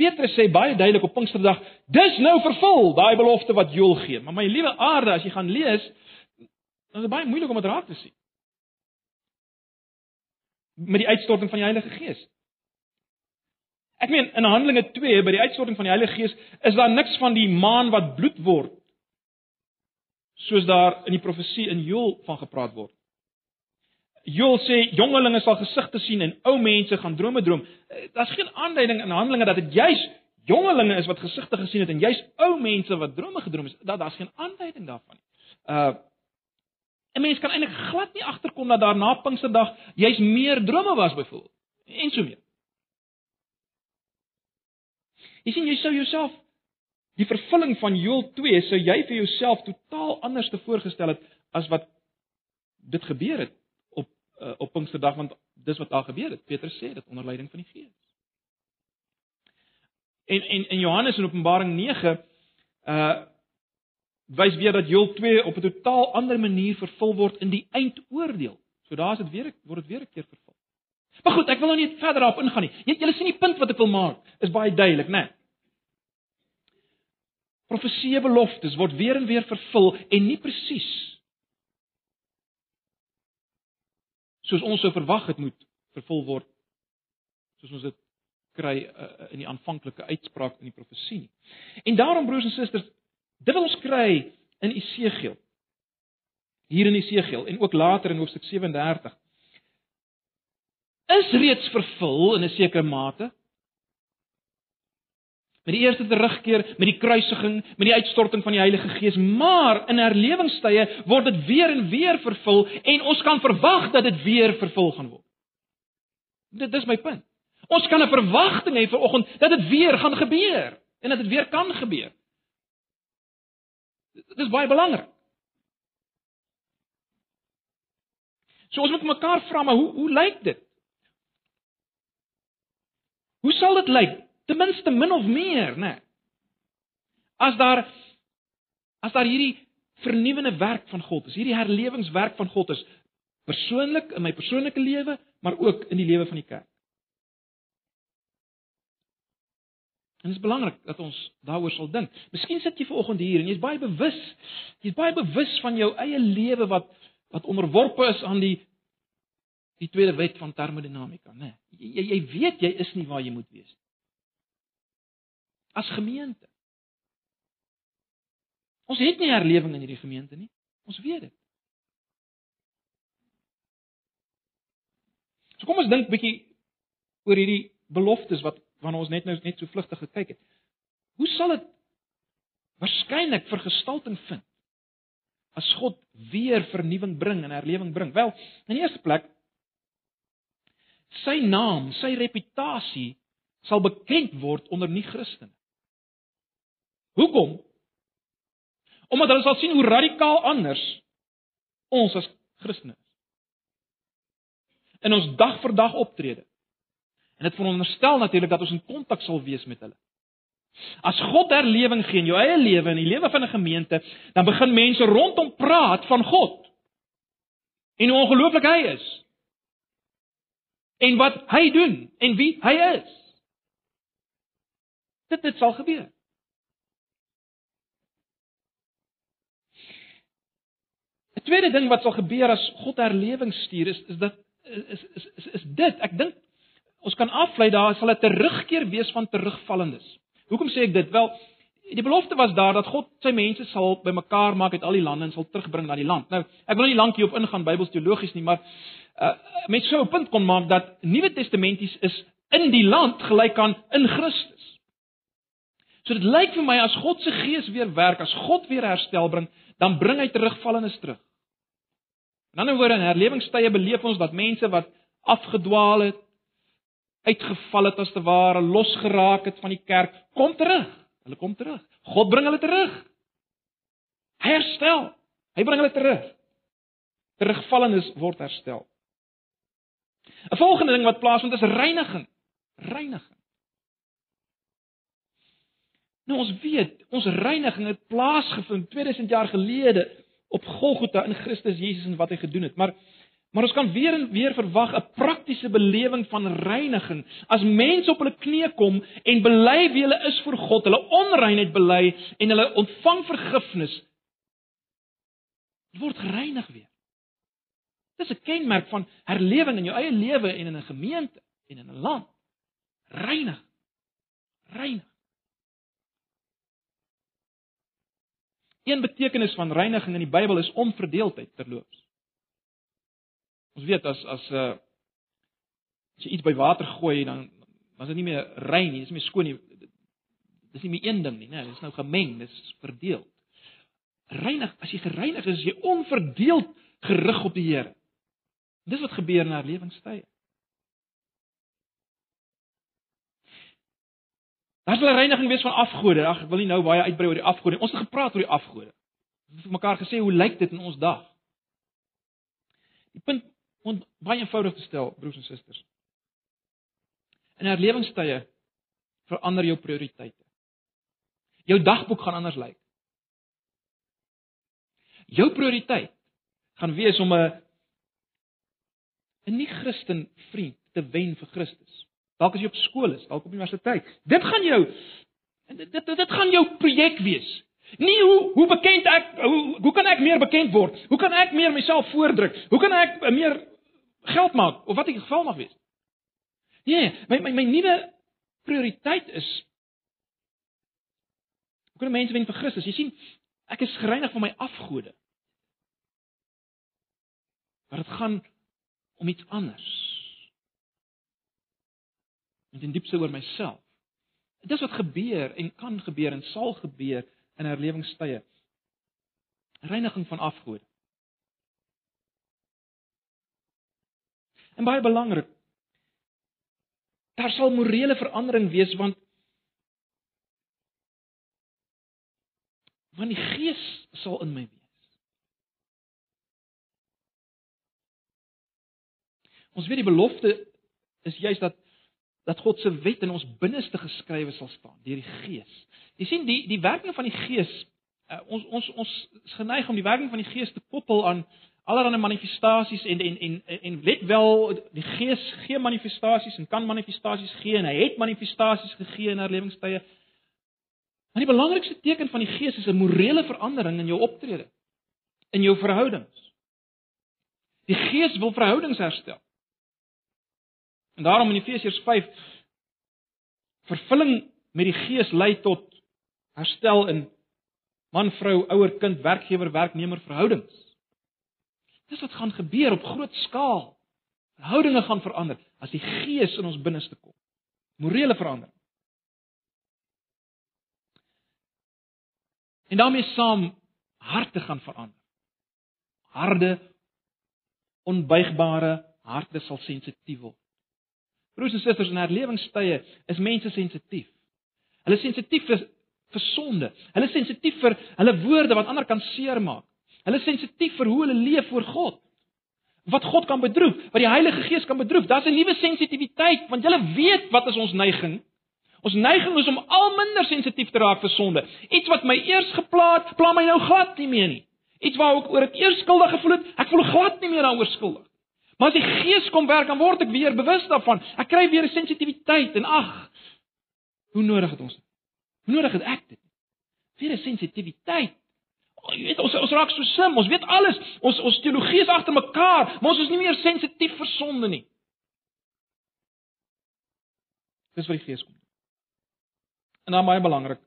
Petrus sê baie duidelik op Pinksterdag, dis nou vervul, daai belofte wat Joël gee. Maar my liewe aarde, as jy gaan lees, dan is dit baie moeilik om dit raak te sien. Met die uitstorting van die Heilige Gees. Ek meen in Handelinge 2 by die uitstorting van die Heilige Gees is daar niks van die maan wat bloed word soos daar in die profesie in Joël van gepraat word. Joël sê jongelinge sal gesigte sien en ou mense gaan drome droom. Eh, daar's geen aanduiding in Handelinge dat dit juis jongelinge is wat gesigte gesien het en juis ou mense wat drome gedroom het. Dat daar's geen aanduiding daarvan nie. Uh 'n mens kan eintlik glad nie agterkom dat daar na Pinksterdag juis meer drome was byvoorbeeld en so meer. Jy sien jy sou jouself die vervulling van Joël 2 sou jy vir jouself totaal anders te voorgestel het as wat dit gebeur het uh, op Pinksterdag want dis wat daar gebeur het. Petrus sê dit onder leiding van die Gees. En en in Johannes in Openbaring 9 uh wys weer dat Joël 2 op 'n totaal ander manier vervul word in die eindoordeel. So daar's dit weer word dit weer 'n keer vervul. Maar goed, ek wil nou nie verder daarop ingaan nie. Jy julle sien die punt wat ek wil maak is baie duidelik, né? Nee. Profesie beloftes word weer en weer vervul en nie presies soos ons sou verwag het moet vervul word soos ons dit kry uh, in die aanvanklike uitspraak in die profesie nie. En daarom broers en susters, dit wil ons kry in Esegiel. Hier in Esegiel en ook later in hoofstuk 37 is reeds vervul in 'n sekere mate met die eerste terugkeer, met die kruisiging, met die uitstorting van die Heilige Gees, maar in herlewingstye word dit weer en weer vervul en ons kan verwag dat dit weer vervul gaan word. Dit is my punt. Ons kan 'n verwagting hê vir oggend dat dit weer gaan gebeur en dat dit weer kan gebeur. Dit is baie belangrik. So ons moet mekaar vra maar hoe hoe lyk dit? Hoe sal dit lyk? Ten minste min of meer, né? As daar as daar hierdie vernuwende werk van God is, hierdie herlewingswerk van God is persoonlik in my persoonlike lewe, maar ook in die lewe van die kerk. En dit is belangrik dat ons daaroor sal dink. Miskien sit jy ver oggend hier en jy's baie bewus, jy's baie bewus van jou eie lewe wat wat onderworpe is aan die die tweede wet van termodinamika, né? Jy jy weet jy is nie waar jy moet wees nie as gemeente. Ons het nie herlewing in hierdie gemeente nie. Ons weet dit. So kom ons dink bietjie oor hierdie beloftes wat waarna ons net nou net so vlugtig gekyk het. Hoe sal dit waarskynlik vergestalting vind as God weer vernuwing bring en herlewing bring? Wel, in eerste plek sy naam, sy reputasie sal bekend word onder nie-Christene. Hoekom? Omdat hulle sal sien hoe radikaal anders ons as Christene is. In ons dag vir dag optrede. En dit veronderstel natuurlik dat ons in kontak sal wees met hulle. As God herlewing gee in jou eie lewe en die lewe van 'n gemeente, dan begin mense rondom praat van God. En hoe ongelooflik hy is. En wat hy doen en wie hy is. Dit dit sal gebeur. 'n Tweede ding wat sal gebeur as God herlewing stuur is is dat is is is, is dit. Ek dink ons kan aflei daar sal 'n terugkeer wees van terugvallendes. Hoekom sê ek dit? Wel, die belofte was daar dat God sy mense sal bymekaar maak uit al die lande en sal terugbring na die land. Nou, ek wil nie lank hierop ingaan Bybelsteologies nie, maar uh met so 'n punt kon maak dat Nuwe Testamenties is in die land gelyk aan in Christus. So dit lyk vir my as God se gees weer werk, as God weer herstel bring, dan bring hy terugvallendes terug. In ander woorde, in herlewingstye beleef ons dat mense wat afgedwaal het, uitgeval het as te ware, losgeraak het van die kerk, kom terug. Hulle kom terug. God bring hulle terug. Hy herstel. Hy bring hulle terug. Terugvallendes word herstel. 'n Volgende ding wat plaasvind is reiniging. Reiniging. Nou ons weet, ons reiniging het plaasgevind 2000 jaar gelede op Golgotha in Christus Jesus en wat hy gedoen het. Maar maar ons kan weer en weer verwag 'n praktiese belewing van reiniging as mense op hulle knieë kom en bely wie hulle is vir God, hulle onreinheid bely en hulle ontvang vergifnis. Word gereinig weer. Dis 'n kenmerk van herlewing in jou eie lewe en in 'n gemeente en in 'n land. Reinig. Reinig. Een betekenis van reiniging in die Bybel is onverdeeldheid terloops. Ons weet as as 'n uh, eh, as jy iets by water gooi dan dan is dit nie meer rein nie, dit is nie meer skoon nie. Dis nie meer een ding nie, né? Nee, dit is nou gemeng, dit is verdeel. Reinig, as jy gereinig is, is jy onverdeeld gerig op die Here. Dis wat gebeur in herlewingstye. Daar sal 'n reiniging wees van afgode. Ag, ek wil nie nou baie uitbrei oor die afgode nie. Ons het gepraat oor die afgode. Ons het vir mekaar gesê hoe lyk dit in ons dag? Die punt om baie eenvoudig te stel, broers en susters. In herlewingstye verander jou prioriteite. Jou dagboek gaan anders lyk. Jou prioriteit gaan wees om 'n 'n nie-Christen vriend te wen vir Christus. Dalk as jy op skool is, dalk op universiteit. Dit gaan jou dit dit, dit gaan jou projek wees. Nie hoe hoe bekend ek hoe hoe kan ek meer bekend word? Hoe kan ek meer myself voordruk? Hoe kan ek meer geld maak of wat die geval mag wees? Nee, my my my nuwe prioriteit is hoe kan mense wen vir Christus? Jy sien, ek is gereinig van my afgode. Maar dit gaan om iets anders. Met 'n diepse oor myself. Dit is wat gebeur en kan gebeur en sal gebeur in herlewingstye. Reiniging van afgode. En baie belangrik. Daar sal morele verandering wees want want die Gees sal in my wees. Ons weet die belofte is juis dat dat God se wet in ons binneste geskrywe sal staan deur die Gees. Jy sien die die werking van die Gees, uh, ons ons ons is geneig om die werking van die Gees te koppel aan allerlei manifestasies en en en en let wel die Gees gee manifestasies en kan manifestasies gee en hy het manifestasies gegee in herlewingstye. Maar die belangrikste teken van die Gees is 'n morele verandering in jou optrede, in jou verhoudings. Die Gees wil verhoudings herstel. En daarom in Efesiërs 5 vervulling met die Gees lei tot herstel in man, vrou, ouer, kind, werkgewer, werknemer verhoudings. Dis wat gaan gebeur op groot skaal. Verhoudinge gaan verander as die Gees in ons binneste kom. Morele verandering. En daarmee saam harte gaan verander. Harde onbuigbare harte sal sensitief word. Broers en susters, in herlewingstye is mense sensitief. Hulle is sensitief vir vir sonde. Hulle is sensitief vir hulle woorde wat ander kan seermaak. Hulle is sensitief vir hoe hulle leef voor God. Wat God kan bedroef, wat die Heilige Gees kan bedroef. Daar's 'n nuwe sensitiwiteit want jy weet wat is ons neiging? Ons neiging is om al minder sensitief te raak vir sonde. Iets wat my eers geplaat, pla my nou glad nie meer nie. Iets waar ek oor ek eers skuldig gevoel het, ek voel glad nie meer daaroor skuldig. Maar as die Gees kom werk, dan word ek weer bewus daarvan. Ek kry weer 'n sensitiwiteit en ag, hoe nodig het ons dit? Hoe nodig het ek dit? Weer 'n sensitiwiteit. Oh, jy weet ons ons raak so sim, ons weet alles. Ons ons teologie is agter mekaar, maar ons is nie meer sensitief vir sonde nie. Dis wat die Gees kom. En dan baie belangrik.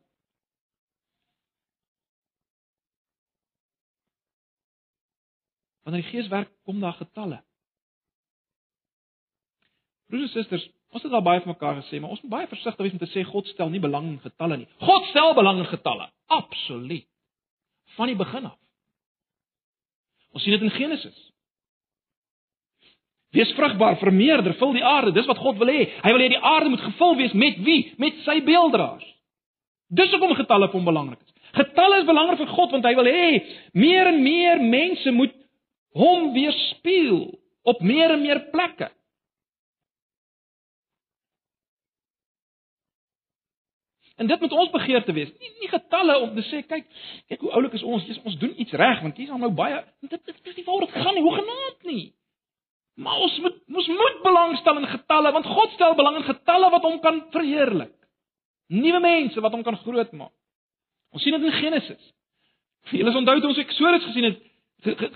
Wanneer die Gees werk, kom daar getalle. Broers en susters, ons het al baie van mekaar gesê, maar ons moet baie versigtig wees om te sê God stel nie belang in getalle nie. God stel belang in getalle. Absoluut. Van die begin af. Ons sien dit in Genesis. Wees vrugbaar, vermeerder, vul die aarde. Dis wat God wil hê. Hy wil hê die aarde moet gevul wees met wie? Met sy beelddraers. Dis hoekom getalle vir hom belangrik is. Getalle is belangrik vir God want hy wil hê meer en meer mense moet hom weerspieël op meer en meer plekke. En dit moet ons begeerte wees. Nie nie getalle om te sê kyk, kyk hoe oulik is ons, Jesus, ons doen iets reg want hier's nou baie dit is nie waar dit gaan nie, hoe genaamd nie. Maar ons moet ons moet belangstel in getalle want God stel belang in getalle wat hom kan verheerlik. Nuwe mense wat hom kan grootmaak. Ons sien dit in Genesis. Julle onthou toe ons Eksodus gesien het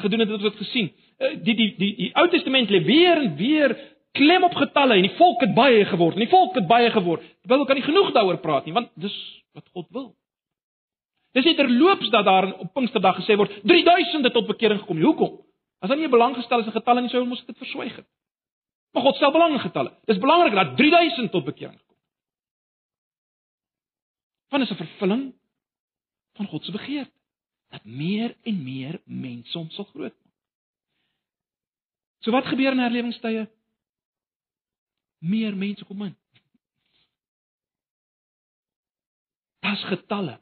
gedoen het wat ons gesien. Eh, die die die die Ou Testament lê weer en weer klem op getalle en die volk het baie geword en die volk het baie geword. Die Bybel kan nie genoeg daaroor praat nie want dis wat God wil. Dis nie terloops dat daar op Pinksterdag gesê word 3000 het tot bekering gekom. Hoekom? As dan nie belang gestel is in getalle nie sou ons dit verswyg het. Maar God stel belang in getalle. Dis belangrik dat 3000 tot bekering gekom. Want is 'n vervulling van God se begeerte dat meer en meer mense hom sal grootmaak. So wat gebeur in herlewingstye? Meer mense kom in. as getalle.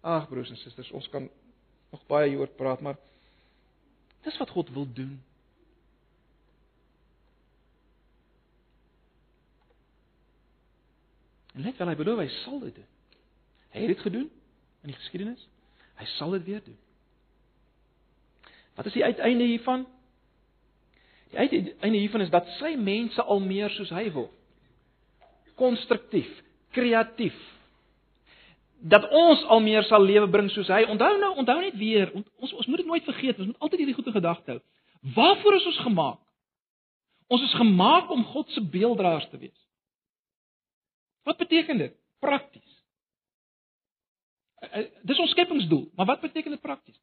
Ag broers en susters, ons kan nog baie hieroor praat, maar dis wat God wil doen. En net wel hy beloof hy sal dit doen. Hy het dit gedoen in die geskiedenis. Hy sal dit weer doen. Wat is die uiteinde hiervan? Die uiteinde hiervan is dat sy mense al meer soos hy wil. Konstruktief, kreatief. Dat ons al meer sal lewe bring soos hy. Onthou nou, onthou net weer, ons ons moet dit nooit vergeet, ons moet altyd hierdie goeie gedagte hou. Waarvoor is ons gemaak? Ons is gemaak om God se beelddraers te wees. Wat beteken dit prakties? Eh, eh, dis ons skepingsdoel, maar wat beteken dit prakties?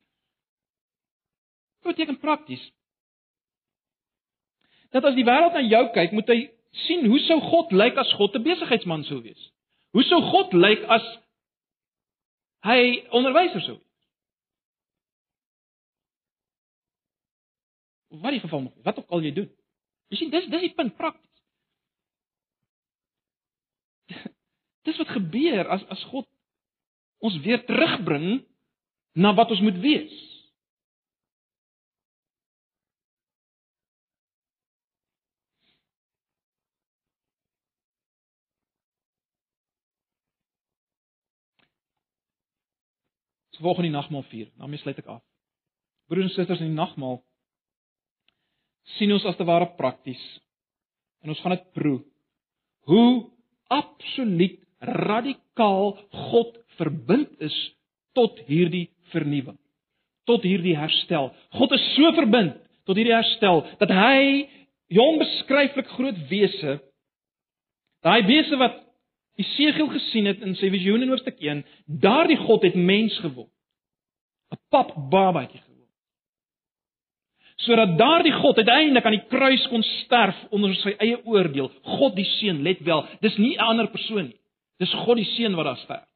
Wat beteken prakties? Dat as die wêreld na jou kyk, moet hy sien hoe sou God lyk as God 'n besigheidsman sou wees? Hoe sou God lyk as hy onderwyser sou wees? Wat in geval nog, wat ook al jy doen. Jy sien dis dis die punt prakties. Dis wat gebeur as as God ons weer terugbring na wat ons moet wees. In die nagmaal vier. daarmee sluit ek af. Broers en susters, in die nagmaal sien ons as te ware prakties en ons gaan dit proe hoe absoluut radikaal God verbind is tot hierdie vernuwing, tot hierdie herstel. God is so verbind tot hierdie herstel dat hy die onbeskryflik groot wese daai wese wat Jesegiel gesien het in sy visioen in hoofstuk 1, daardie God het mens geword. 'n Pap babatjie geword. Sodat daardie God uiteindelik aan die kruis kon sterf onder sy eie oordeel. God die seun, let wel, dis nie 'n ander persoon nie. Dis God die seun wat daar sterf.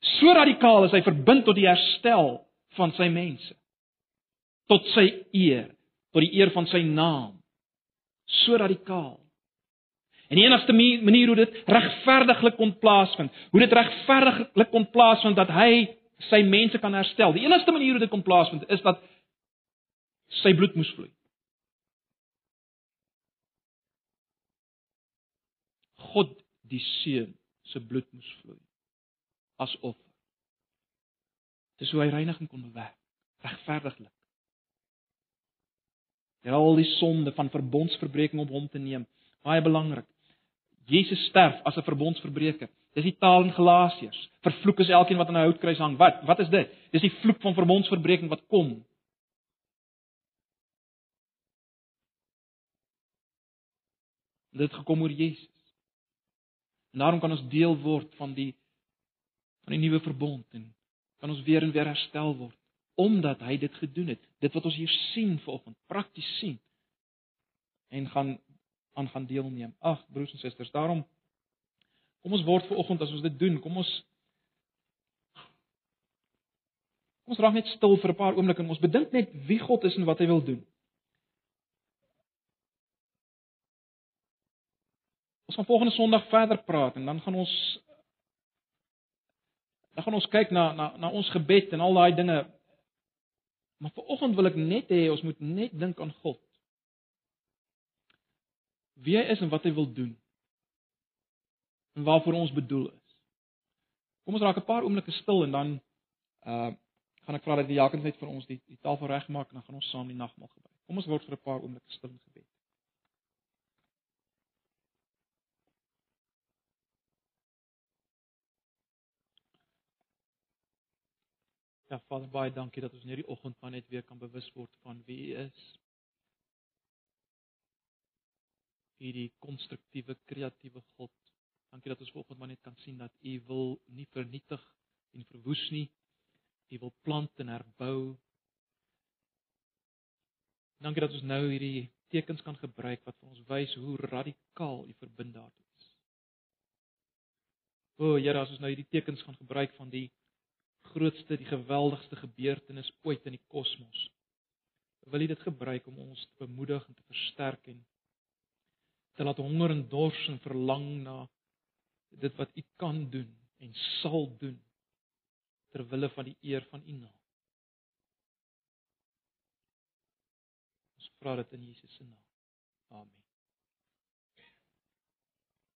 So radikaal is hy verbind tot die herstel van sy mense. Tot sy eer, tot die eer van sy naam. So radikaal. En die enigste manier hoe dit regverdiglik kon plaasvind, hoe dit regverdiglik kon plaasvind dat hy sy mense kan herstel. Die enigste manier hoe dit kon plaasvind is dat sy bloed moes vloei. God die seun se bloed moes vloei as offer. Dis hoe hy reiniging kon bewerk, regverdiglik. Ja, al die sonde van verbondsverbreeking op hom te neem, baie belangrik. Jesus sterf as 'n verbondsverbreker. Dis die taal in Galasiërs. Vervloek is elkeen wat aan 'n houtkruis hang. Wat? Wat is dit? Dis die vloek van verbondsverbreeking wat kom. Dit gekom oor Jesus. En daarom kan ons deel word van die van die nuwe verbond en kan ons weer en weer herstel word omdat hy dit gedoen het. Dit wat ons hier sien vanoggend, prakties sien en gaan aan gaan deelneem. Ag broers en susters, daarom kom ons word vanoggend as ons dit doen, kom ons Kom ons raak net stil vir 'n paar oomblikke en ons bedink net wie God is en wat hy wil doen. Ons gaan volgende Sondag verder praat en dan gaan ons dan gaan ons kyk na na na ons gebed en al daai dinge. Maar vir oggend wil ek net hê ons moet net dink aan God. Wie hy is en wat hy wil doen. En waarvoor ons bedoel is. Kom ons raak 'n paar oomblikke stil en dan uh gaan ek vra dat die Jakobs net vir ons die die tafel regmaak en dan gaan ons saam die nagmaal gebruik. Kom ons word vir 'n paar oomblikke stil in gebed. Ja, Vader, baie dankie dat ons in hierdie oggend maar net weer kan bewus word van wie U is. Hierdie konstruktiewe, kreatiewe God. Dankie dat ons vanoggend maar net kan sien dat U wil nie vernietig en verwoes nie. U wil plant en herbou. Dankie dat ons nou hierdie tekens kan gebruik wat vir ons wys hoe radikaal U verbind daartoe is. O, Here, as ons nou hierdie tekens gaan gebruik van die grootste, die geweldigste gebeurtenis ooit in die kosmos. Wil U dit gebruik om ons te bemoedig en te versterk en te laat honger en dors en verlang na dit wat U kan doen en sal doen ter wille van die eer van U naam. Ons vra dit in Jesus se naam.